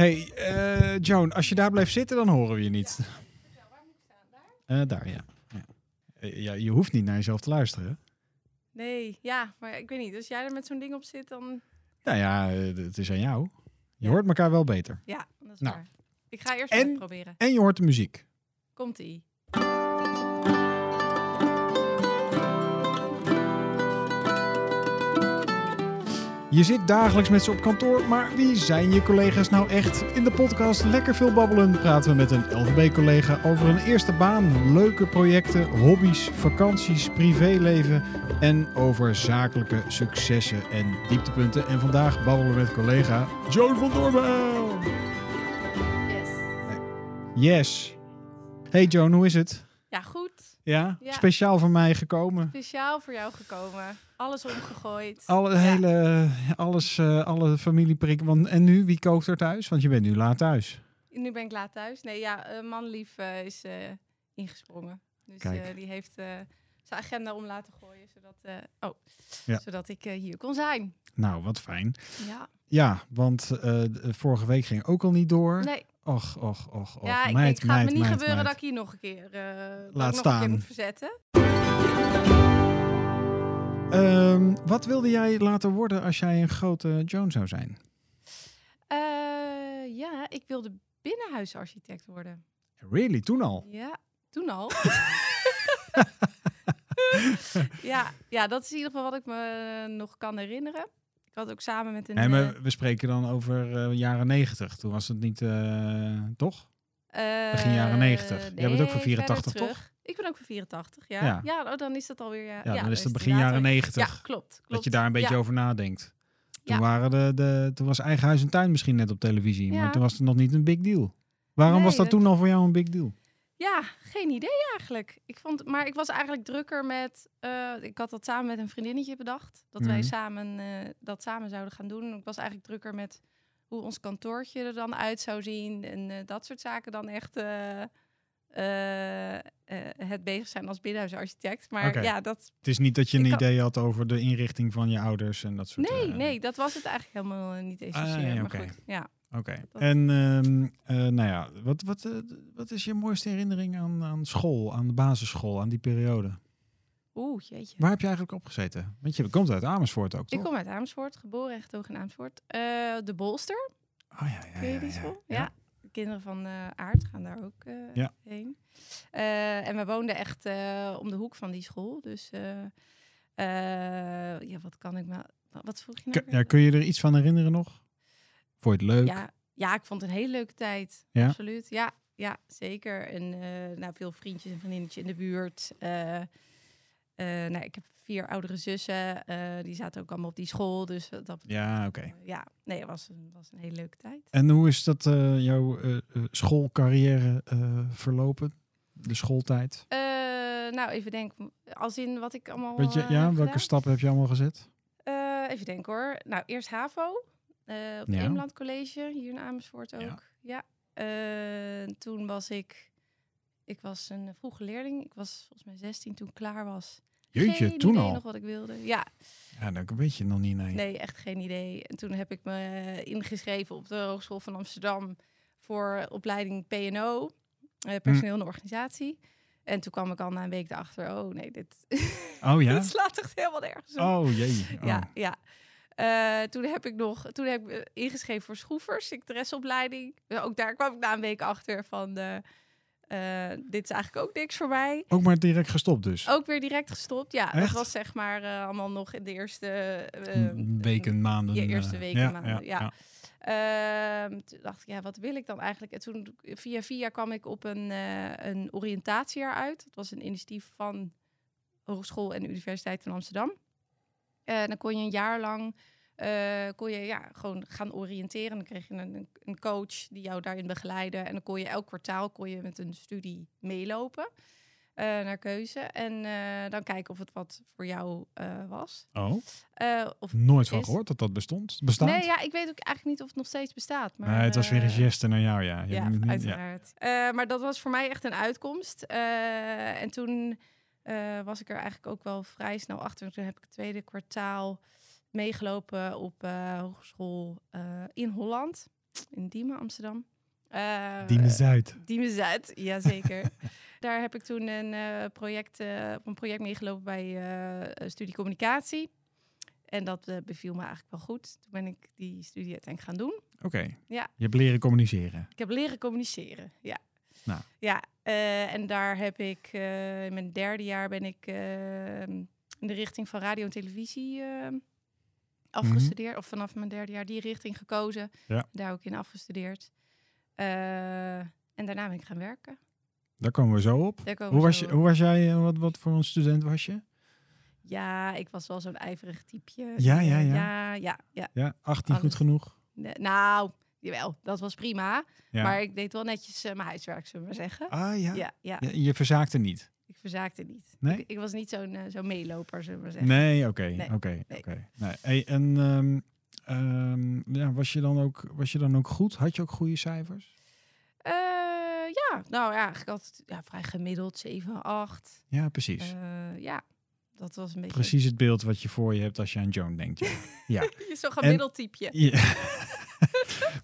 Hey, eh, Joan, als je daar blijft zitten, dan horen we je niet. Eh, daar, ja. Ja. Eh, ja. Je hoeft niet naar jezelf te luisteren. hè? Nee, ja, maar ik weet niet. Als jij er met zo'n ding op zit, dan... Nou ja, het is aan jou. Je hoort elkaar wel beter. Ja, dat is Nou. waar. Ik ga eerst En- even proberen. En je hoort de muziek. Komt-ie. Je zit dagelijks met ze op kantoor, maar wie zijn je collega's nou echt? In de podcast Lekker Veel Babbelen praten we met een LVB-collega over een eerste baan, leuke projecten, hobby's, vakanties, privéleven en over zakelijke successen en dieptepunten. En vandaag babbelen we met collega Joan van Doorbel. Yes. Yes. Hey Joan, hoe is het? Ja, goed. Ja? Ja. Speciaal voor mij gekomen. Speciaal voor jou gekomen. Alles omgegooid. Alle, Ja. hele, alles, eh, alle familieprik. Want, en nu, wie kookt er thuis? Want je bent nu laat thuis. Nu ben ik laat thuis. Nee, ja, eh, manlief eh, is ingesprongen. Dus die heeft zijn agenda om laten gooien, zodat, eh, oh, Ja. zodat ik eh, hier kon zijn. Nou, wat fijn. Ja, Ja, want eh, vorige week ging ook al niet door. nee. Och, och, och, och. ja, ik meid, gaat meid, me niet meid, gebeuren dat ik hier nog een keer, ik Laat nog staan. Een keer moet verzetten. Ehm, wat wilde jij laten worden als jij een grote Joan zou zijn? Ja, ik wilde binnenhuisarchitect worden. Really, toen al? Ja, toen al. ja, ja, dat is in ieder geval wat ik me nog kan herinneren. Ik had ook samen met een... Nee, eh, maar we spreken dan over eh, jaren negentig. Toen was het niet, eh, toch? begin jaren 90. Jij bent ook van nee, 84, verder toch? Ik ben ook van 84, ja. Ja. Ja, oh, dan is dat alweer... Ja, Ja, dan is het begin jaren al- 90. Ja, klopt, klopt. Dat je daar een beetje Ja. over nadenkt. Toen, waren de, de, toen was eigen huis en tuin misschien net op televisie. Maar toen was het nog niet een big deal. Waarom Nee, was dat dat- toen al voor jou een big deal? Ja, geen idee eigenlijk. Ik vond, maar ik was eigenlijk drukker met. eh, ik had dat samen met een vriendinnetje bedacht. Dat wij Mhm. samen eh, dat samen zouden gaan doen. Ik was eigenlijk drukker met hoe ons kantoortje er dan uit zou zien. En eh, dat soort zaken dan echt. het bezig zijn als binnenhuisarchitect. Maar ja, dat. Het is niet dat je een idee had over de inrichting van je ouders en dat soort Nee, eh, nee, dat was het eigenlijk helemaal niet eens Ah, zozeer. ja, Maar goed, ja. Oké. En ehm, eh, nou ja, wat, wat, eh, wat is je mooiste herinnering aan, aan school, aan de basisschool, aan die periode? Oeh, jeetje. Waar heb je eigenlijk op gezeten? Want je komt uit Amersfoort ook, toch? Ik kom uit Amersfoort, geboren en getogen in Amersfoort. Eh, de Bolster. Oh, ja, ja, Ken je die school? Ja. Ja. De kinderen van Aard gaan daar ook Ja. heen. En we woonden echt om de hoek van die school. Dus ja, wat kan ik me... wa- Wat vroeg je nou? Kun, ja, kun je er iets van herinneren nog? Vond je het leuk? ja, ja, ik vond het een hele leuke tijd. Ja? Absoluut. Ja, ja zeker. En eh, nou, veel vriendjes en vriendinnetjes in de buurt. Eh, nou, ik heb vier oudere zussen. die zaten ook allemaal op die school. Dus dat Ja, oké. ja, nee, het was een, was een hele leuke tijd. En hoe is dat jouw schoolcarrière verlopen? De schooltijd? Nou, even denken. Als in wat ik allemaal. Weet je, eh, ja, welke stappen heb je allemaal gezet? Even denken hoor. Nou, eerst HAVO. Eh, op het Ja. College, hier in Amersfoort ook. Ja. Ja. Eh, toen was ik... Ik was een vroege leerling. Ik was volgens mij 16 toen ik klaar was. Jeetje, geen toen idee al? nog wat ik wilde. Ja, Ja, dat weet je nog niet, nee. nee, echt geen idee. En toen heb ik me ingeschreven op de Hogeschool van Amsterdam... voor opleiding PNO, eh, personeel en organisatie. En toen kwam ik al na een week erachter... oh nee, dit, Oh ja? dit slaat echt helemaal nergens op. Oh jee. Oh. Ja, ja. Eh, toen heb ik nog, toen heb ik eh, ingeschreven voor schroevers, secretaresseopleiding. Ook daar kwam ik na een week achter van, eh, eh, dit is eigenlijk ook niks voor mij. Ook maar direct gestopt dus. Ook weer direct gestopt. Ja, Echt? dat was zeg maar allemaal nog in de eerste weken, maanden. je eerste weken, maanden, ja. ja. Ehm, toen dacht ik, ja, wat wil ik dan eigenlijk? En toen via via kwam ik op een, een oriëntatiejaar uit. Dat was een initiatief van Hogeschool en Universiteit van Amsterdam. Eh, dan kon je een jaar lang eh, kon je ja, gewoon gaan oriënteren. Dan kreeg je een, een coach die jou daarin begeleidde. En dan kon je elk kwartaal kon je met een studie meelopen eh, naar keuze. En dan kijken of het wat voor jou was. Oh, of nooit van Is- gehoord dat dat bestond. Bestaat? Nee, ja, ik weet ook eigenlijk niet of het nog steeds bestaat. Maar, nee, het was weer een geste naar jou, ja. Je ja, niet- ja. uiteraard. Maar dat was voor mij echt een uitkomst. En toen eh, was ik er eigenlijk ook wel vrij snel achter. Toen heb ik het tweede kwartaal meegelopen op eh, hogeschool eh, in Holland. in Diemen, Amsterdam. Diemen Zuid. Diemen Zuid, jazeker. Daar heb ik toen een, project, uh, een project meegelopen bij studie communicatie. En dat beviel me eigenlijk wel goed. Toen ben ik die studie uiteindelijk gaan doen. Oké. Ja. Je hebt leren communiceren. Ik heb leren communiceren, ja. Nou. Ja, en daar heb ik in mijn derde jaar ben ik in de richting van radio en televisie afgestudeerd. Of vanaf mijn derde jaar die richting gekozen. Ja. Daar ook in afgestudeerd. Uh, en daarna ben ik gaan werken. Daar komen we zo op. Hoe was, je, hoe was jij? Wat, wat voor een student was je? Ja, ik was wel zo'n ijverig typeje. Ja, ja, ja. Ja, ja, ja. ja 18 goed genoeg? Nou, jawel, dat was prima. Ja. Maar ik deed wel netjes uh, mijn huiswerk, zullen we maar zeggen. Ah ja? Ja, ja. Je, je verzaakte niet? Ik verzaakte niet. Nee? Ik, ik was niet zo'n uh, zo'n meeloper, zullen we maar zeggen. Nee, oké, oké, oké. En um, um, ja, was, je dan ook, was je dan ook goed? Had je ook goede cijfers? Uh, ja, nou ja, ik had ja, vrij gemiddeld 7, 8. Ja, precies. Ja, dat was een beetje... Precies het beeld wat je voor je hebt als je aan Joan denkt. Ja. ja. je zo'n gemiddeld typeje. Ja.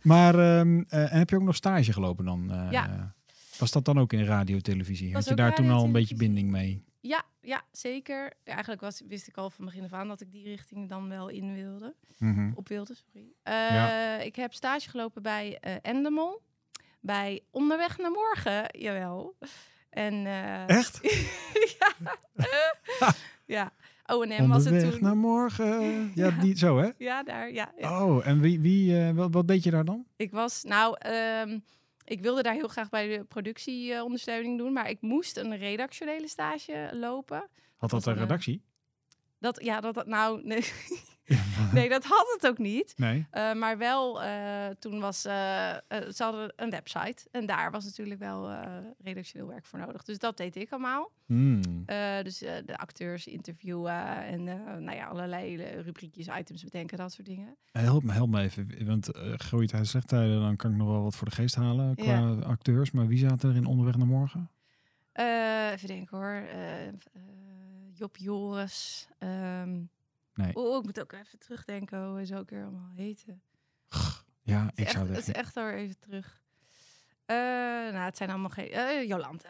maar um, uh, heb je ook nog stage gelopen dan? Uh, ja. Was dat dan ook in radio, televisie? Had je daar toen al een beetje binding mee? Ja, ja zeker. Eigenlijk was, wist ik al van begin af aan dat ik die richting dan wel in wilde. Mm -hmm. Op wilde, sorry. Ja. Ik heb stage gelopen bij Endemol bij Onderweg naar Morgen, jawel. En, Echt? ja. ja. O&M was het toen. naar morgen. Ja, die, zo hè? Ja, daar, ja. ja. Oh, en wie, wie, uh, wat, wat deed je daar dan? Ik was, nou, um, ik wilde daar heel graag bij de productieondersteuning doen, maar ik moest een redactionele stage lopen. Had dat, een redactie? Dat, ja, dat, dat nou, nee. nee, dat had het ook niet. Nee. Uh, maar wel, uh, toen was, uh, ze hadden een website. En daar was natuurlijk wel redactioneel werk voor nodig. Dus dat deed ik allemaal. Hmm. dus de acteurs interviewen en nou ja, allerlei rubriekjes, items bedenken, dat soort dingen. Help me, help me even. Want groeit hij slecht tijden, dan kan ik nog wel wat voor de geest halen qua ja. acteurs. Maar wie zaten er in Onderweg naar Morgen? even denken hoor. Job Joris. Um, Nee. Oh, ik moet ook even terugdenken hoe zo ook weer allemaal heten. Ja, ik zou Het is echt wel even terug. Uh, nou, het zijn allemaal geen... Uh, Jolante.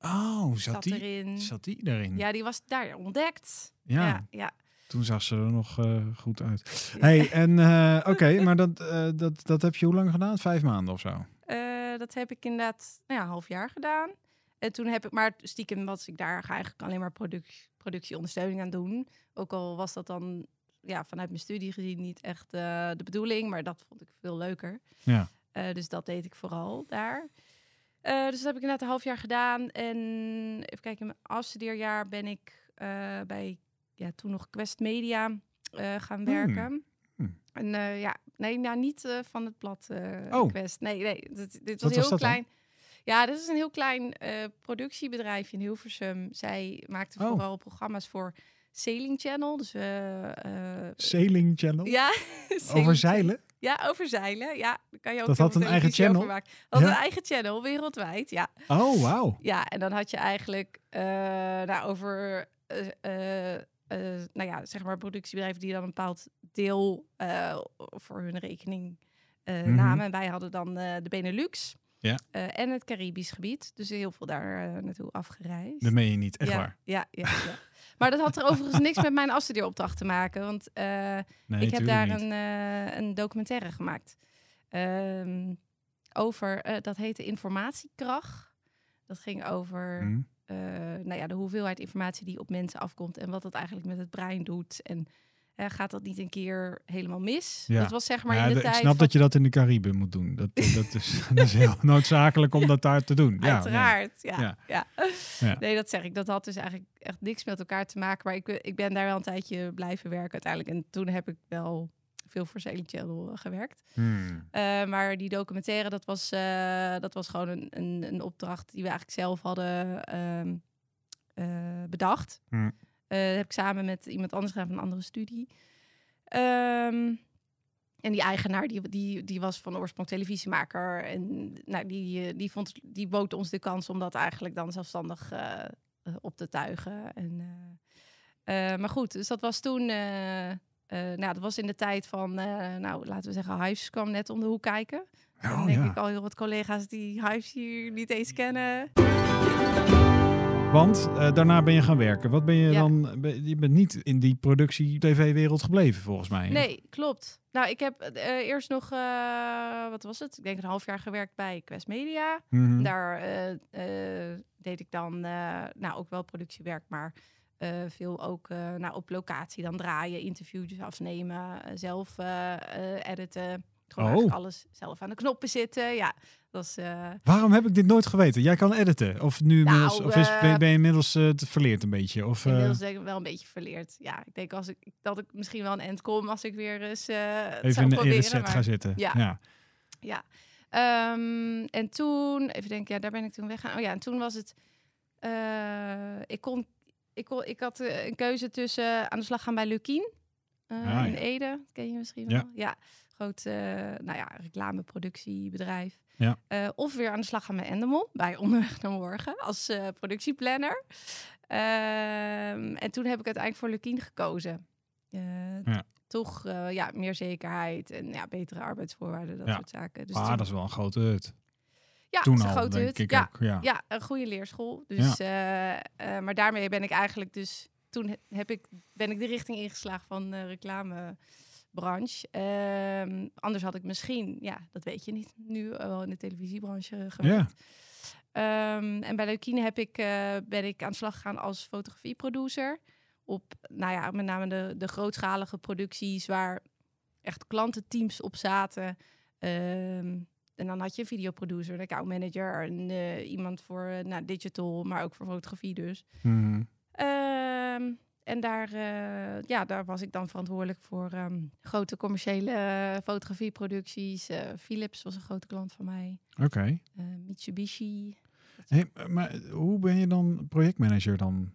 Oh, zat, zat die, erin. zat die erin? Ja, die was daar ontdekt. Ja. ja, ja. Toen zag ze er nog uh, goed uit. Ja. Hey, en oké, okay, maar dat, dat, dat heb je hoe lang gedaan? Vijf maanden of zo? dat heb ik inderdaad nou ja, een half jaar gedaan. En toen heb ik, maar stiekem was ik daar eigenlijk alleen maar product, productieondersteuning aan doen. Ook al was dat dan ja, vanuit mijn studie gezien niet echt uh, de bedoeling, maar dat vond ik veel leuker. Ja. Uh, dus dat deed ik vooral daar. Uh, dus dat heb ik inderdaad een half jaar gedaan. En even kijken, in mijn afstudeerjaar ben ik bij ja, toen nog Quest Media gaan werken. Hmm. En ja, nee, nou niet van het plat oh. Quest. Nee, nee, dit, dit was heel klein. Dan? Ja, dit is een heel klein uh, productiebedrijf in Hilversum. Zij maakte Oh. vooral programma's voor Sailing Channel. Dus, uh, uh, Sailing Channel? ja, Over zeilen? Ja, over zeilen. Ja, daar kan je ook Dat had een eigen channel? Dat had Ja. een eigen channel, wereldwijd. Ja, Oh, wauw. ja en dan had je eigenlijk nou, over... Uh, nou ja, zeg maar productiebedrijven die dan een bepaald deel uh, voor hun rekening uh, Mhm. namen. En wij hadden dan de Benelux Ja. uh, en het Caribisch gebied. Dus heel veel daar uh, naartoe afgereisd. Dat meen je niet, echt ja, waar. Ja, ja, ja. Maar dat had er overigens niks met mijn afstudeeropdracht te maken. Want uh, Nee, ik heb daar een, een documentaire gemaakt. Um, over, dat heette Informatiekracht. Dat ging over Hm. nou ja, de hoeveelheid informatie die op mensen afkomt. En wat dat eigenlijk met het brein doet. En uh, gaat dat niet een keer helemaal mis? Ja. Dat was zeg maar Ja, in de de- tijd ik snap van- dat je dat in de Cariben moet doen. Dat, dat, is, dat is heel noodzakelijk om dat daar te doen. Ja, Uiteraard, ja. Ja. Nee, dat zeg ik. Dat had dus eigenlijk echt niks met elkaar te maken. Maar ik, ik ben daar wel een tijdje blijven werken uiteindelijk. En toen heb ik wel veel voor Sailing Channel eh, gewerkt. Hmm. Uh, maar die documentaire, dat was, uh, dat was gewoon een, een, een, opdracht die we eigenlijk zelf hadden um, uh, bedacht. Hmm. Dat heb ik samen met iemand anders gedaan van een andere studie. Um, en die eigenaar, die, die, die was van oorsprong televisiemaker. En nou, die, die, vond, die bood ons de kans om dat eigenlijk dan zelfstandig op te tuigen. En, uh, maar goed, dus dat was toen... eh, nou, dat was in de tijd van, eh, nou, laten we zeggen, Hives kwam net om de hoek kijken. Dan Oh, denk ja. ik al heel wat collega's die Hives hier niet eens kennen. Want eh, daarna ben je gaan werken. Wat ben je Ja. dan? ben- Je bent niet in die productie-tv-wereld gebleven, volgens mij. Nee, klopt. Nou, ik heb eh, eerst nog, eh, wat was het? Ik denk een half jaar gewerkt bij Quest Media. Mhm. Daar deed ik dan, nou, ook wel productiewerk, maar veel ook nou, op locatie dan draaien, interviews afnemen, zelf editen. Gewoon Oh. alles zelf aan de knoppen zitten. Ja, dat is... eh, Waarom heb ik dit nooit geweten? Jij kan editen. Of, nu inmiddels, Nou, of is, eh, ben, ben je inmiddels eh, te verleerd een beetje? Of, eh, Inmiddels denk ik wel een beetje verleerd. Ja, ik denk als ik, dat ik misschien wel een end kom als ik weer eens eh het even in de, de set maar- gaan zitten? Ja. ja. Ja. Ehm, en toen, even denken, ja, daar ben ik toen weggaan. Oh ja, en toen was het, eh, ik kon, ik kon, ik had eh, een keuze tussen aan de slag gaan bij Lukien eh, Ah, in ja. Ede, ken je misschien Ja. wel? Ja, groot, eh, nou ja, reclameproductiebedrijf. Ja. Eh, of weer aan de slag gaan bij Endemol, bij Onderweg naar Morgen, als eh, productieplanner. Ehm, en toen heb ik uiteindelijk voor Lukien gekozen. Eh, Ja. Toch ja, meer zekerheid en ja, betere arbeidsvoorwaarden, dat Ja. soort zaken. Dus ah, toen- dat is wel een grote hut. ja, Toen al, een grote denk hut. ik ja, ook. Ja. ja, een goede leerschool. Dus, maar daarmee ben ik eigenlijk dus... Toen he- heb ik, ben ik de richting ingeslagen van de reclamebranche. Ehm, anders had ik misschien, ja, dat weet je niet, nu wel in de televisiebranche gewerkt. Ehm, en bij Leukine heb ik, eh, ben ik aan de slag gegaan als fotografieproducer. Op, nou ja, met name de, de grootschalige producties waar echt klantenteams op zaten. Ehm, en dan had je een videoproducer, een accountmanager, en eh, iemand voor eh, nou, digital, maar ook voor fotografie dus. Mhm. En daar, eh, ja, daar was ik dan verantwoordelijk voor ehm, grote commerciële eh, fotografieproducties. Eh, Philips was een grote klant van mij. Oké. Mitsubishi Hey, maar hoe ben je dan projectmanager dan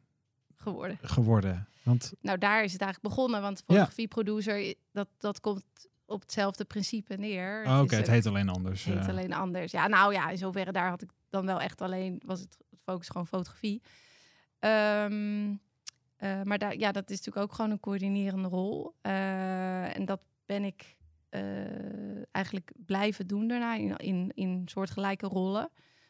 geworden. geworden? Want Nou, daar is het eigenlijk begonnen, want Ja. fotografieproducer, dat, dat komt op hetzelfde principe neer. oh, oké, het heet alleen anders. heet eh. alleen anders. Ja, nou ja, in zoverre daar had ik dan wel echt alleen, was het focus gewoon fotografie. Ehm, eh, maar daar, ja, dat is natuurlijk ook gewoon een coördinerende rol. Eh, en dat ben ik eh, eigenlijk blijven doen daarna in, in, in soortgelijke rollen.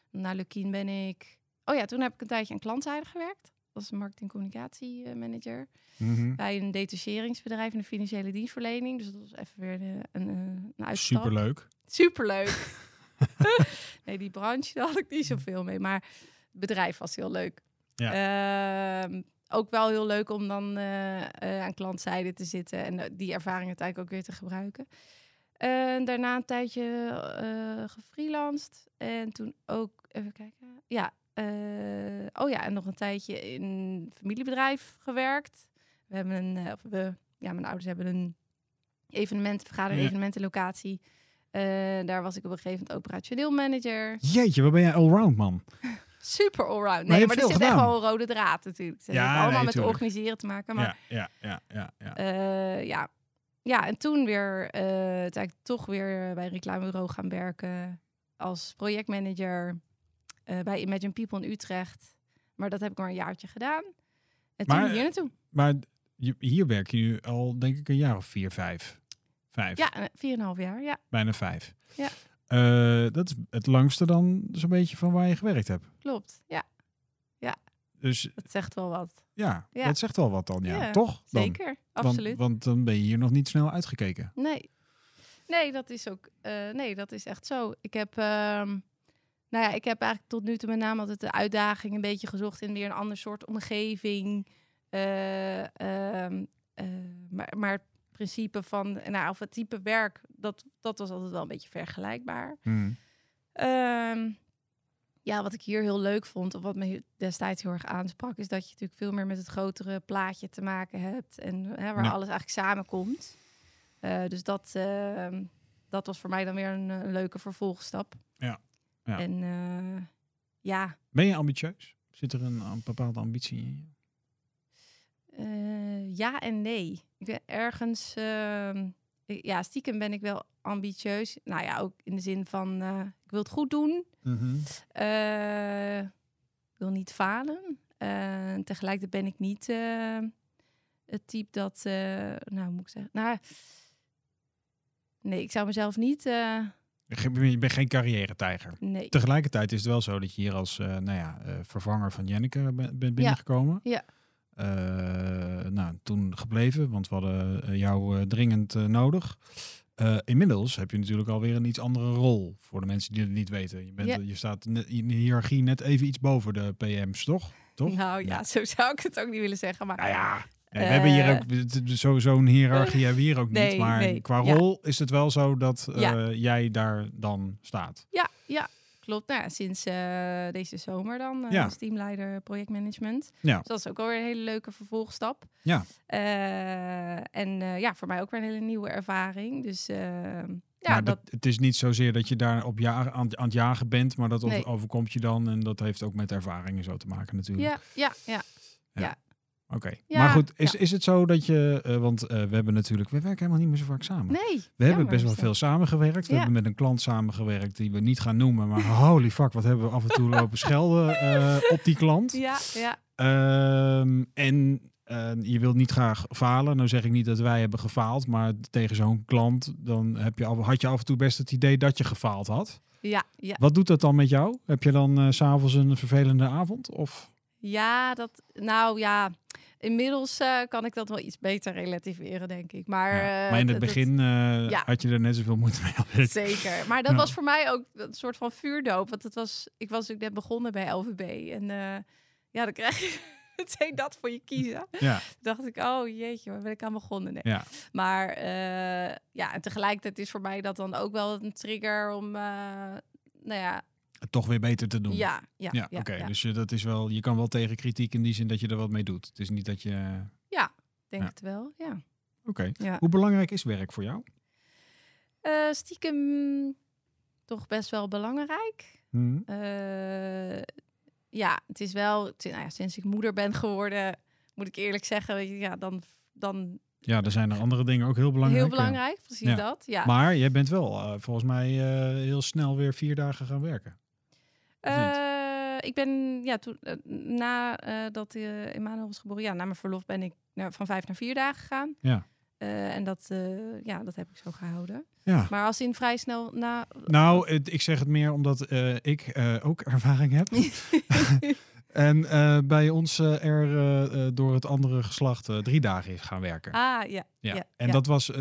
Na Lukien ben ik... Oh ja, toen heb ik een tijdje aan klantzijde gewerkt. als marketing-communicatiemanager Mhm. bij een detacheringsbedrijf in de financiële dienstverlening. Dus dat was even weer de, een, eh, een uitstap. Superleuk. Superleuk. nee, die branche daar had ik niet zoveel mee. Maar het bedrijf was heel leuk. Ehm, ook wel heel leuk om dan eh, eh, aan klantzijde te zitten en eh, die ervaring uiteindelijk ook weer te gebruiken. En daarna een tijdje eh gefreelanced. En toen ook, even kijken. Ja, oh ja, en nog een tijdje in een familiebedrijf gewerkt. We hebben een, of we, ja, mijn ouders hebben een evenement, vergadering, evenementenlocatie. Daar was ik op een gegeven moment operationeel manager. Jeetje, wat ben jij allround, man. Super allround. Nee, hebt maar er zit echt wel een rode draad natuurlijk. Heeft Ja, allemaal nee, met organiseren te maken. Maar Ja, ja, ja, ja. ja. eh, ja. ja, en toen weer uiteindelijk toch weer bij een reclamebureau gaan werken als projectmanager eh, bij Imagine People in Utrecht. Maar dat heb ik maar een jaartje gedaan. En toen Maar- hier naartoe. Maar hier werk je nu al, denk ik, een jaar of vier, vijf. Vijf, Ja, eh, 4,5 jaar. Ja, bijna vijf. Ja. Eh, dat is het langste dan zo'n beetje van waar je gewerkt hebt. klopt. Ja, Dus dat zegt wel wat. ja, Ja. dat zegt wel wat dan, ja. Ja, Toch? Dan? Zeker, absoluut. Want, dan ben je hier nog niet snel uitgekeken. Nee. Nee, dat is ook. eh, nee, dat is echt zo. Ik heb. ehm, nou ja, ik heb eigenlijk tot nu toe met name altijd de uitdaging een beetje gezocht in weer een ander soort omgeving. Eh, ehm, eh, maar, maar principe van, nou, of het type werk, dat, dat was altijd wel een beetje vergelijkbaar. Hmm. Ehm, ja, wat ik hier heel leuk vond, of wat me destijds heel erg aansprak, is dat je natuurlijk veel meer met het grotere plaatje te maken hebt. En hè, waar Ja. alles eigenlijk samenkomt. Eh, dus dat, ehm, dat was voor mij dan weer een, eh, leuke vervolgstap. Ja. Ja. En eh, ja, Ben je ambitieus? Zit er een, een bepaalde ambitie in eh, ja en nee. Ik ben ergens, ehm, ja, stiekem ben ik wel ambitieus. Nou ja, ook in de zin van, eh, ik wil het goed doen. Eh, ik wil niet falen. Tegelijkertijd ben ik niet. het type dat, nou, hoe moet ik zeggen, nou, nee, ik zou mezelf niet, Je bent geen carrière-tijger. nee. Tegelijkertijd is het wel zo dat je hier als nou ja, vervanger van Jenneke ben- bent binnengekomen. Ja. Eh, nou, toen gebleven, want we hadden eh, jou eh, dringend nodig. Inmiddels heb je natuurlijk alweer een iets andere rol voor de mensen die het niet weten. Je, bent, je staat net in de hiërarchie net even iets boven de PM's, toch? toch? Nou ja, zo zou ik het ook niet willen zeggen, maar Nou ja, we hebben hier ook zo- zo'n hiërarchie hebben we hier ook niet. Maar nee, qua ja. rol is het wel zo dat jij daar dan staat. ja, ja, klopt. Nou ja, sinds eh, deze zomer dan eh, Ja. als teamleider projectmanagement. Ja. Dus dat is ook alweer een hele leuke vervolgstap. Ja. Eh, en ja, voor mij ook weer een hele nieuwe ervaring. Dus ja, maar dat, dat, het is niet zozeer dat je daar op jaar, aan, aan het jagen bent, maar dat Nee. overkomt je dan. En dat heeft ook met ervaringen zo te maken natuurlijk. ja, ja, ja. Oké. Ja, maar goed, is, ja. is het zo dat je, eh, want eh, we hebben natuurlijk, we werken helemaal niet meer zo vaak samen. Nee. we hebben best wel veel samengewerkt. We Ja. hebben met een klant samengewerkt die we niet gaan noemen, maar holy fuck, wat hebben we af en toe lopen schelden eh, op die klant. Ja, ja, Ehm, en je wilt niet graag falen. Nou zeg ik niet dat wij hebben gefaald, maar tegen zo'n klant dan heb je, af- had je af en toe best het idee dat je gefaald had. ja, ja. Wat doet dat dan met jou? Heb je dan s s'avonds een vervelende avond? Of? Ja, dat, nou ja, inmiddels eh, kan ik dat wel iets beter relativeren, denk ik. Maar, Ja, eh, maar in het begin eh, ja. had je er net zoveel moeite mee. Zeker. Maar dat Ja. was voor mij ook een soort van vuurdoop. Want het was, ik was natuurlijk net begonnen bij LVB. En ja, dan krijg je meteen dat voor je kiezen. Ja, Toen dacht ik, oh jeetje, waar ben ik aan begonnen? Nee. ja. Maar ja, en tegelijkertijd is voor mij dat dan ook wel een trigger om, nou ja, toch weer beter te doen. ja, ja, Ja, ja, oké. ja. Dus je, dat is wel, je kan wel tegen kritiek in die zin dat je er wat mee doet. Het is niet dat je. denk ja. het wel, ja. Oké. Hoe belangrijk is werk voor jou? Eh, stiekem toch best wel belangrijk. Hm? Eh, ja, het is wel, nou ja, sinds ik moeder ben geworden, moet ik eerlijk zeggen, weet je, ja, dan, dan Ja, er zijn er andere dingen ook heel belangrijk. heel belangrijk, precies Ja. dat. Ja. Maar jij bent wel eh, volgens mij heel snel weer vier dagen gaan werken. Eh, ik ben, ja, toen, eh, na eh, dat uh, Emmanuel was geboren, ja, na mijn verlof ben ik naar, van vijf naar vier dagen gegaan. Ja. En dat, ja, dat heb ik zo gehouden. Ja. Maar als in vrij snel na. Nou, ik zeg het meer omdat ik ook ervaring heb. en bij ons er door het andere geslacht drie dagen is gaan werken. ah, ja. ja. ja, En ja. dat was,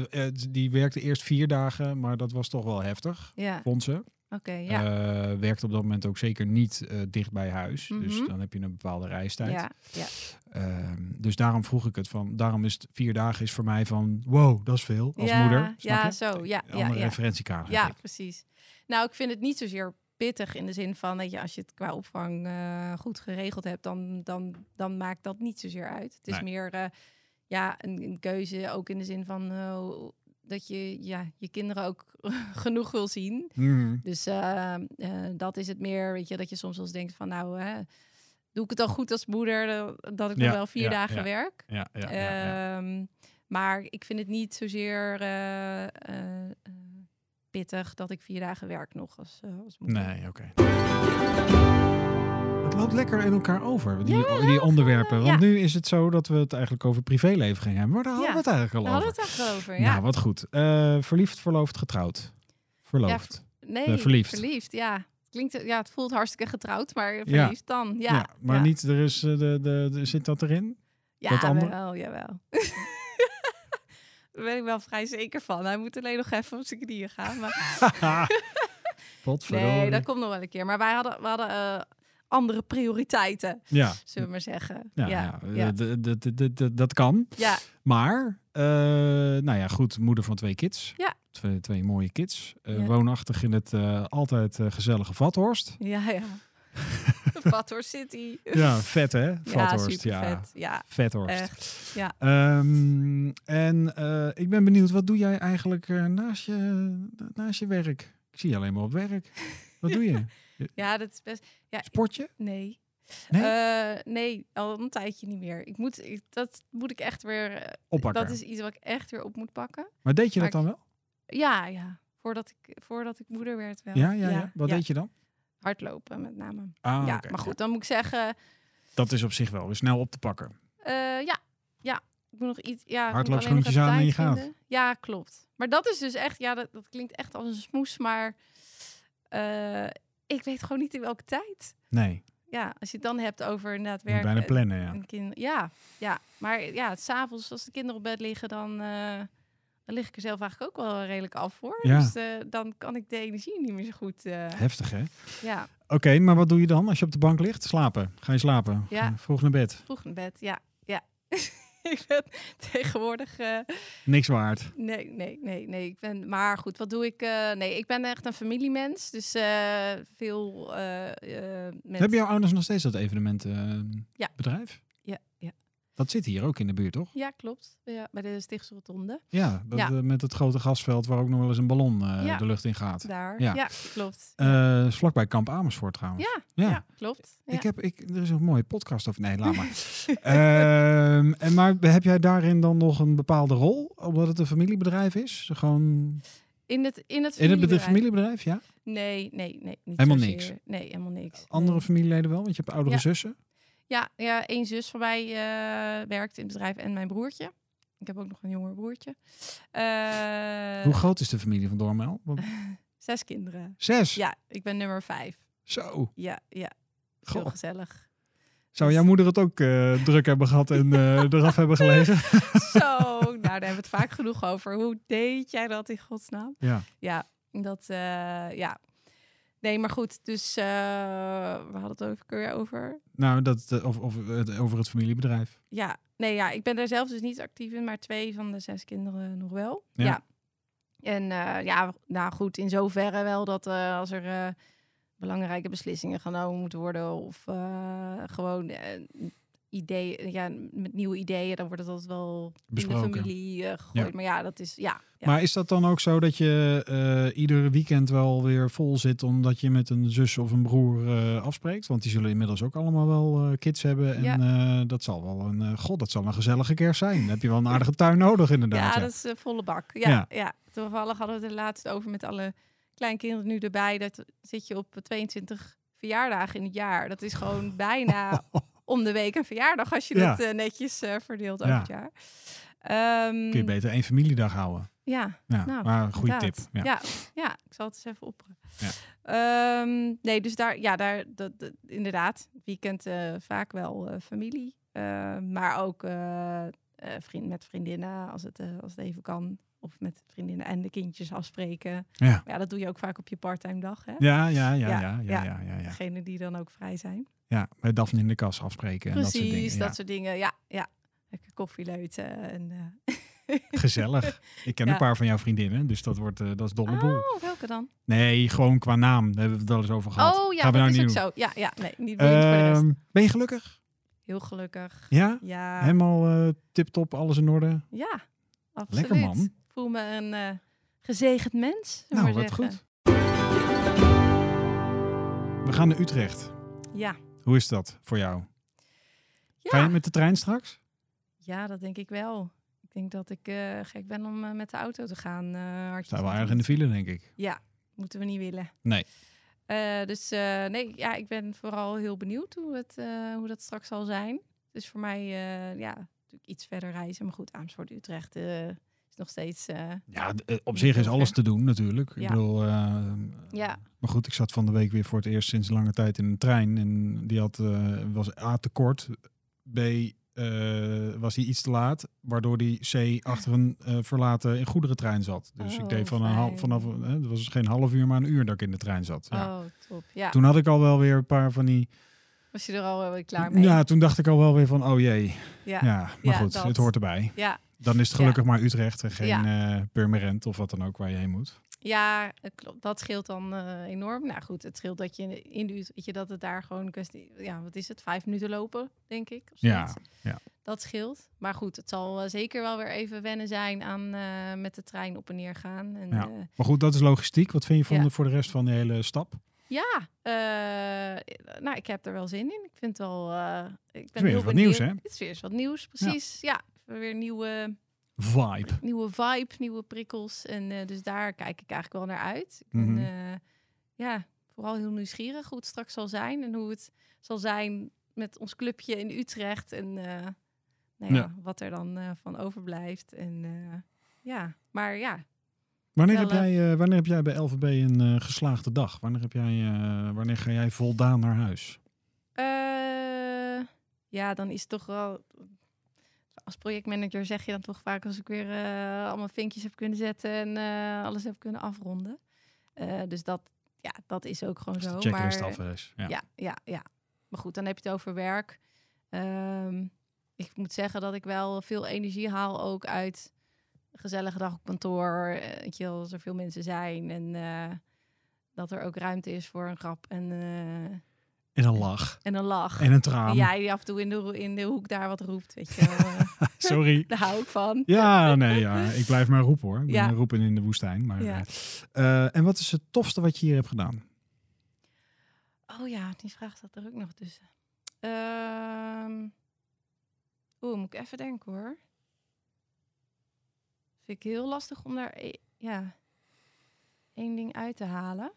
die werkte eerst vier dagen, maar dat was toch wel heftig, Ja, vond ze. Oké, ja. Eh, werkte op dat moment ook zeker niet eh, dicht bij huis. Dus Mhm. dan heb je een bepaalde reistijd. ja, ja. Ehm, dus daarom vroeg ik het van. Daarom is het vier dagen is voor mij van wow, dat is veel als Ja, moeder. Ja, je? zo, ja, Een ja, andere ja. referentiekader. Ja, precies. Nou, ik vind het niet zozeer pittig in de zin van dat je als je het qua opvang eh, goed geregeld hebt, dan, dan, dan maakt dat niet zozeer uit. Het is Nee. meer eh, ja, een, een keuze ook in de zin van eh, dat je ja, je kinderen ook genoeg wil zien. Mhm. Dus eh, eh, dat is het meer, weet je, dat je soms wel eens denkt van nou, hè, doe ik het dan goed als moeder eh, dat ik nog wel vier ja, dagen ja. werk. Ehm, maar ik vind het niet zozeer eh, pittig dat ik vier dagen werk nog als, als moeder. Nee, oké. Het loopt lekker in elkaar over, die, Ja, die onderwerpen. ja. Want nu is het zo dat we het eigenlijk over privéleven gingen hebben. Maar daar hadden Ja, we het eigenlijk Daar al hadden we over. het over, ja. Nou, wat goed. Eh, verliefd, verloofd, getrouwd. Verloofd. nee, eh, verliefd. Verliefd, ja. Klinkt, ja, het voelt hartstikke getrouwd, maar verliefd dan. Ja, Ja, maar ja. niet, er is, eh, de, de, de, zit dat erin? Ja, dat andere? wel, jawel. Daar ben ik wel vrij zeker van. Hij moet alleen nog even op zijn knieën gaan. Maar... Nee, dat komt nog wel een keer. Maar wij hadden, we hadden andere prioriteiten, Ja, zullen we maar zeggen. ja, ja, ja, dat kan. ja. Maar, eh, nou ja, goed, moeder van twee kids. Ja. Twee, twee mooie kids. Ja. Woonachtig in het eh, altijd gezellige Vathorst. Ja, ja. Vathorst City. Ja, vet hè? Vathorst, ja. vet. Ja, Vethorst. echt. Ja. Ehm, en ik ben benieuwd, wat doe jij eigenlijk naast, je, naast je werk? Ik zie je alleen maar op werk. Wat doe je? ja, dat is best... Ja, Sportje? nee. Nee? Eh, nee, al een tijdje niet meer. Ik moet, ik, dat moet ik echt weer... eh, Oppakken. Dat is iets wat ik echt weer op moet pakken. Maar deed je dat dan wel? Ja, ja. Voordat ik, voordat ik moeder werd wel. Ja, ja, ja. Wat deed je dan? Hardlopen met name. Ah, ja, maar goed, dan moet ik zeggen... Dat is op zich wel weer snel op te pakken. eh, ja, ja. ik moet nog iets. Ja, Hardloopschoentjes aan en je gaat. Ja, klopt. Maar dat is dus echt, ja, dat, dat klinkt echt als een smoes, maar ik weet gewoon niet in welke tijd. Nee, Ja, als je het dan hebt over inderdaad werken. bijna plannen, ja. en kind, ja, ja, maar ja, s'avonds als de kinderen op bed liggen, dan, eh, dan lig ik er zelf eigenlijk ook wel redelijk af voor. Ja. Dus eh, dan kan ik de energie niet meer zo goed. eh, Heftig, hè? ja, Oké, maar wat doe je dan als je op de bank ligt? Slapen. Ga je slapen? Ja. Vroeg naar bed. vroeg naar bed. Ja, ja. ik ben tegenwoordig. eh, Niks waard. Nee, nee, nee, nee. Ik ben, maar goed, wat doe ik? eh, nee, ik ben echt een familiemens. Dus eh, veel met... Hebben jouw ouders nog steeds dat evenementenbedrijf? Ja. bedrijf? Dat zit hier ook in de buurt, toch? ja, klopt. Ja, bij de Stichtse Rotonde. Ja, dat, Ja. eh, met het grote gasveld waar ook nog wel eens een ballon eh, Ja. de lucht in gaat. Daar. Ja. Ja, klopt. Is vlakbij Kamp Amersfoort trouwens. ja, ja. klopt. Ja. Ik heb, ik, er is een mooie podcast over. Nee, laat maar. Ehm, en maar heb jij daarin dan nog een bepaalde rol? Omdat het een familiebedrijf is? Gewoon in het, in het in het bedrijf, familiebedrijf? ja? Nee, nee, nee. Niet Helemaal zozeer. niks? Nee, helemaal niks. Andere Nee. familieleden wel? Want je hebt oudere Ja. zussen. Ja, ja, één zus van mij eh, werkt in het bedrijf en mijn broertje. Ik heb ook nog een jonger broertje. Eh, Hoe groot is de familie van Doormel? Want- Zes kinderen. Zes? Ja, ik ben nummer vijf. Zo. Ja, ja. Heel Goh. gezellig. Zou jouw moeder het ook eh, druk hebben gehad en eh, eraf hebben gelegen? Zo, nou daar hebben we het vaak genoeg over. Hoe deed jij dat in godsnaam? Ja. Ja, dat, eh, ja. Nee, maar goed, dus we hadden het ook weer over. Nou, dat, eh, of, of het, over het familiebedrijf. Ja, nee, ja, ik ben daar zelf dus niet actief in, maar twee van de zes kinderen nog wel. Ja. Ja. En eh, ja, nou goed, in zoverre wel dat eh, als er eh, belangrijke beslissingen genomen moeten worden of eh, gewoon eh, ideeën, ja, met nieuwe ideeën, dan wordt het altijd wel Besproken. in de familie eh, gegooid. Ja. Maar ja, dat is ja. ja. Maar is dat dan ook zo dat je eh ieder weekend wel weer vol zit omdat je met een zus of een broer eh, afspreekt? Want die zullen inmiddels ook allemaal wel kids hebben. En Ja. dat zal wel een, god, dat zal een gezellige kerst zijn. Dan heb je wel een aardige tuin nodig inderdaad. ja, dat is volle bak. Ja, Ja. ja. Toevallig hadden we het er laatst over met alle kleinkinderen nu erbij. Dat zit je op 22 verjaardagen in het jaar. Dat is gewoon bijna om de week een verjaardag als je Ja. het eh, netjes eh, verdeelt Ja. over het jaar. Ehm, Kun je beter één familiedag houden. ja, Ja, Nou, maar een goede tip. Ja. Ja. Ja, ik zal het eens even opperen. Ja. Ehm, nee, dus daar, ja, daar, dat, dat- inderdaad, weekend eh, vaak wel familie. Eh, maar ook vriend, met vriendinnen, als het, als het even kan. Of met vriendinnen en de kindjes afspreken. Ja. Ja, dat doe je ook vaak op je parttime dag, hè? Ja, ja, ja, ja, Ja, ja, ja. Degene die dan ook vrij zijn. Ja, bij Daphne in de kas afspreken en dat soort dingen. Precies, ja. dat soort dingen. Ja, ja. Lekker koffieleuten en... eh, Gezellig. Ik ken Ja. een paar van jouw vriendinnen, dus dat, wordt, eh, dat is dolle boel. Oh, welke dan? Nee, gewoon qua naam. Daar hebben we het wel eens over gehad. Oh ja, Gaan we dat nou is niet ook doen. zo. Ja, ja, nee, niet boeiend voor de rest. Ehm, ben je gelukkig? Heel gelukkig. Ja? Ja, Helemaal eh tip-top, alles in orde? ja absoluut. Lekker, man. Voel me een eh, gezegend mens, Nou, we maar wat zeggen. goed. We gaan naar Utrecht. Ja. Hoe is dat voor jou? Ga Ja. je met de trein straks? ja, dat denk ik wel. Ik denk dat ik eh, gek ben om eh, met de auto te gaan. hartjes Staan wel aan erg in de file, denk ik. Ja, moeten we niet willen. Nee. Dus nee, ja, ik ben vooral heel benieuwd hoe, het, hoe dat straks zal zijn. Dus voor mij, ja, natuurlijk iets verder reizen. Maar goed, Amersfoort, Utrecht nog steeds... eh, Ja, eh, op zich is alles te doen natuurlijk. Ik Ja. bedoel, eh, ja, maar goed, ik zat van de week weer voor het eerst sinds lange tijd in een trein. En die had, was A te kort, B was hij iets te laat, waardoor die C achter een verlaten in goederentrein zat. Dus ik Oh, deed van een half, vanaf, het was geen half uur, maar een uur dat ik in de trein zat. Ja. oh, top. Ja, Toen had ik al wel weer een paar van die. was je er al wel weer klaar mee? Ja, toen dacht ik al wel weer van, oh jee. ja. Ja, maar Ja, goed, dat. het hoort erbij. ja. Dan is het gelukkig maar Utrecht en geen eh Purmerend of wat dan ook waar je heen moet. Ja, het klopt. Dat scheelt dan eh, enorm. Nou goed, het scheelt dat je in de weet je dat het daar gewoon een kwestie, ja, wat is het, vijf minuten lopen, denk ik. Of Ja, ja. Dat scheelt. Maar goed, het zal eh, zeker wel weer even wennen zijn aan met de trein op en neer gaan. En, Ja. Maar goed, dat is logistiek. Wat vind je van Ja. de, voor de rest van de hele stap? ja nou, ik heb er wel zin in. Ik vind het wel. ik ben weer heel wat benieuwd. nieuws, hè? Het is weer eens wat nieuws, precies. Ja, weer nieuwe, Vibe. nieuwe vibe, nieuwe prikkels. En eh, dus daar kijk ik eigenlijk wel naar uit. Mhm. eh, ja, vooral heel nieuwsgierig hoe het straks zal zijn. En hoe het zal zijn met ons clubje in Utrecht. En eh, nou ja, Ja. wat er dan van overblijft. En ja, maar ja. Wanneer, heb jij, wanneer heb jij bij LVB een geslaagde dag? Wanneer, heb jij, wanneer ga jij voldaan naar huis? Ja, dan is het toch wel... Als projectmanager zeg je dan toch vaak als ik weer eh, allemaal vinkjes heb kunnen zetten en eh, alles heb kunnen afronden. Eh, dus dat, ja, dat is ook gewoon zo. maar, af is. Ja. Ja. ja, ja, Maar goed, dan heb je het over werk. Ehm, ik moet zeggen dat ik wel veel energie haal ook uit een gezellige dag op kantoor. Weet je als er veel mensen zijn en dat er ook ruimte is voor een grap en, En een lach. en een lach. En een traan. En jij die af en toe in de, in de hoek daar wat roept, weet je wel. eh, Sorry. daar hou ik van. Ja, nee, ja. ik blijf maar roepen hoor. Ik ben Ja. roepen in de woestijn. Maar, Ja. eh, eh, en wat is het tofste wat je hier hebt gedaan? Oh ja, die vraag staat er ook nog tussen. Ehm Oeh, moet ik even denken hoor. Vind ik heel lastig om daar e- ja, één ding uit te halen.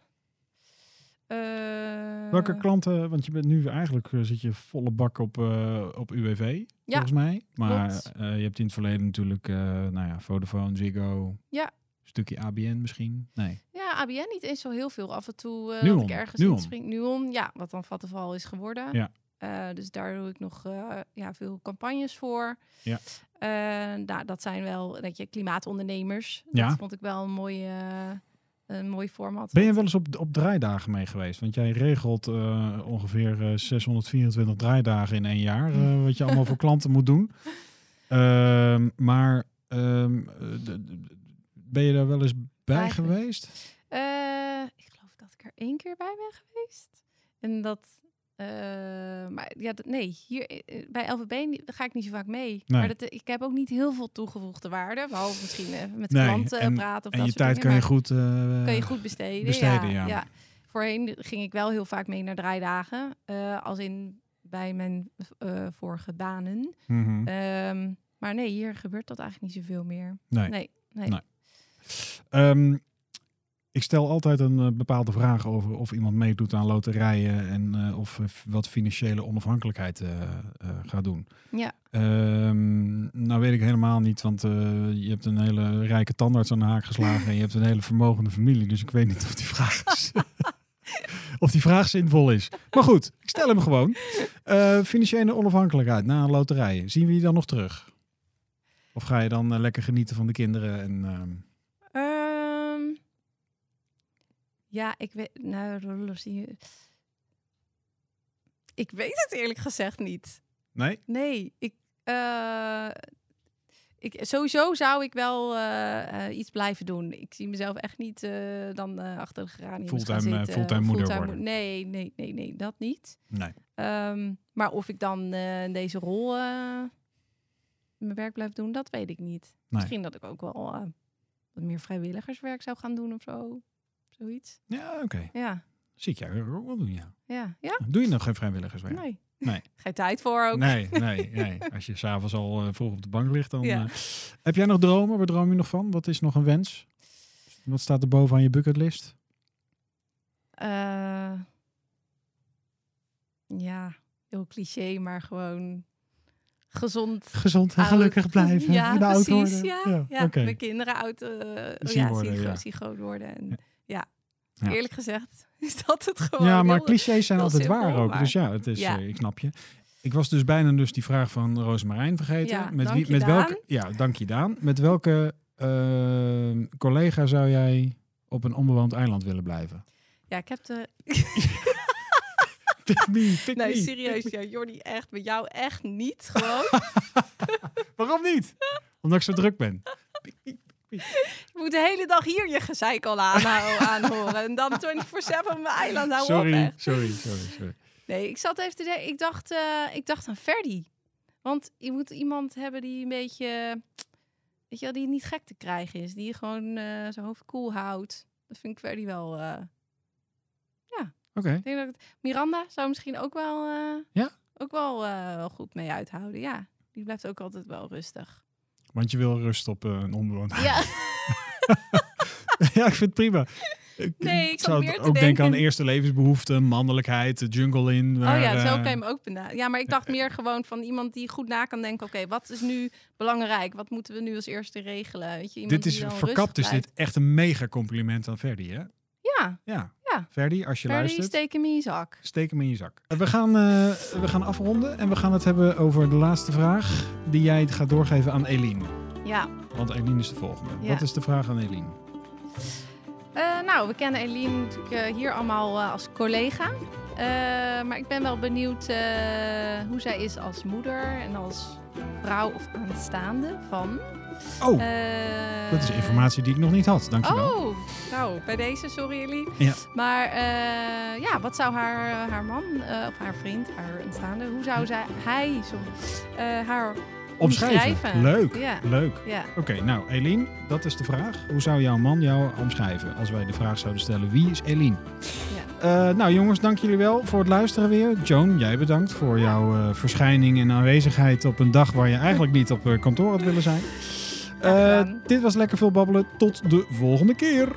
Eh, Welke klanten, want je bent nu eigenlijk eh, zit je volle bak op, eh, op UWV, volgens mij. Maar je hebt in het verleden natuurlijk, eh, nou ja, Vodafone, Ziggo. Ja. Stukje ABN misschien? Nee. Ja, ABN niet eens zo heel veel. Af en toe dat ik ergens Nuon. in spring. Nuon, ja, wat dan Vattenval is geworden. Ja. Dus daar doe ik nog ja, veel campagnes voor. Ja. Nou, dat zijn wel dat je klimaatondernemers. Ja. Dat vond ik wel een mooi, eh, een mooi format. Ben je wel eens op, op draaidagen mee geweest? Want jij regelt eh, ongeveer eh, 624 draaidagen in één jaar. eh, wat je allemaal voor klanten moet doen. Ehm, maar ehm, eh, ben je daar wel eens bij geweest? Eh, ik geloof dat ik er één keer bij ben geweest. En dat. Eh, maar ja, dat, nee, hier eh, bij LVB ga ik niet zo vaak mee. Nee. Maar dat, ik heb ook niet heel veel toegevoegde waarde. Behalve misschien even met Nee, klanten en- praten. Of En dat je soort tijd dingen, kan je goed... eh, kan je goed besteden. besteden, ja, ja. Voorheen ging ik wel heel vaak mee naar draaidagen. eh, als in bij mijn eh, vorige banen. mhm. Ehm, maar nee, hier gebeurt dat eigenlijk niet zoveel meer. nee. Nee, nee. Nee. Ehm, ik stel altijd een eh, bepaalde vraag over of iemand meedoet aan loterijen en eh, of eh, wat financiële onafhankelijkheid gaat doen. Ja. Ehm, nou weet ik helemaal niet, want je hebt een hele rijke tandarts aan de haak geslagen en je hebt een hele vermogende familie, dus ik weet niet of die vraag is. of die vraag zinvol is. Maar goed, ik stel hem gewoon. Financiële onafhankelijkheid na een loterij. Zien we die dan nog terug? Of ga je dan lekker genieten van de kinderen en ja, ik weet. Nou. Ik weet het eerlijk gezegd niet. Nee? Nee, ik. eh, ik sowieso zou ik wel eh, eh, iets blijven doen. Ik zie mezelf echt niet dan achter de geraniums gaan Fulltime, eh, zitten. fulltime moeder fulltime worden. mo- Nee, nee, nee, nee, dat niet. Nee. Ehm, maar of ik dan in deze rol mijn werk blijf doen, dat weet ik niet. Misschien dat ik ook wel wat meer vrijwilligerswerk zou gaan doen of zo. Zoiets. Ja, oké. Ja, Zie ik jou ook wel doen, ja. ja, ja. Doe je nog geen vrijwilligerswerk? Nee. Nee. Geen tijd voor ook. Nee, nee, nee. Als je s'avonds al eh, vroeg op de bank ligt, dan... Ja. eh, heb jij nog dromen? Waar droom je nog van? Wat is nog een wens? Wat staat er boven aan je bucketlist? Eh, ja, heel cliché, maar gewoon gezond. Gezond en oud. gelukkig blijven. Ja, en oud precies. Ja, ja. oké. mijn kinderen oud eh, Zien ja, worden, zien, ja. gro- zien groot worden. En, Ja. ja. Eerlijk gezegd is dat het gewoon. Ja, maar heel- clichés zijn altijd waar ook. Dus ja, het is, Ja. eh, ik snap je. Ik was dus bijna dus die vraag van Roosmarijn vergeten. Ja, met dank wie, je, met Daan. welke, ja, dank je Daan. Met welke eh, collega zou jij op een onbewoond eiland willen blijven? Ja, ik heb de. Pick me, pick Nee, me. serieus. Ja, Jordi, echt. Met jou echt niet. Gewoon. Waarom niet? Omdat ik zo druk ben. De hele dag hier je gezeik al aanhouden, aanhoren. En dan 24-7 op mijn eiland houden op. Sorry, sorry, sorry, sorry. Nee, ik zat even te denken. Ik dacht, eh, ik dacht aan Ferdi. Want je moet iemand hebben die een beetje, weet je wel, die niet gek te krijgen is. Die gewoon eh, zijn hoofd koel houdt. Dat vind ik Ferdi wel. eh, Oké. ik denk dat het- Miranda zou misschien ook wel, Ja? ook wel, wel goed mee uithouden. Ja, die blijft ook altijd wel rustig. Want je wil rust op een onbewoond. Ja, ja, ik vind het prima. Ik Nee, ik zou meer te ook denken aan eerste levensbehoeften, mannelijkheid, de jungle in. waar, oh ja, zo eh, kan je hem ook benaderen. Ja, maar ik dacht meer gewoon van iemand die goed na kan denken. Oké, wat is nu belangrijk? Wat moeten we nu als eerste regelen? Weet je, dit is verkapt, is rustig dit echt een mega compliment aan Verdi, hè? Ja, Ja. Ja. Verdi, als je Ferdy, luistert, steek hem in je zak. steek hem in je zak. We gaan, eh, we gaan afronden en we gaan het hebben over de laatste vraag die jij gaat doorgeven aan Eline. Ja. Want Eline is de volgende. Ja. Wat is de vraag aan Eline? Eh, nou, we kennen Eline natuurlijk eh, hier allemaal eh, als collega. Maar ik ben wel benieuwd hoe zij is als moeder en als vrouw of aanstaande van. Oh, dat is informatie die ik nog niet had. Dankjewel. Oh, nou, bij deze, sorry Eline. Ja. Maar ja, wat zou haar, haar man of haar vriend, haar aanstaande, hoe zou zij, hij, sorry, haar Omschrijven. omschrijven? Leuk. Ja. Leuk. Ja. Oké, nou Eline, dat is de vraag. Hoe zou jouw man jou omschrijven als wij de vraag zouden stellen? Wie is Eline? Ja. Eh, nou jongens, dank jullie wel voor het luisteren weer. Joan, jij bedankt voor jouw eh, verschijning en aanwezigheid op een dag waar je eigenlijk niet op eh, kantoor had willen zijn. Dit was Lekker Veel Babbelen. Tot de volgende keer.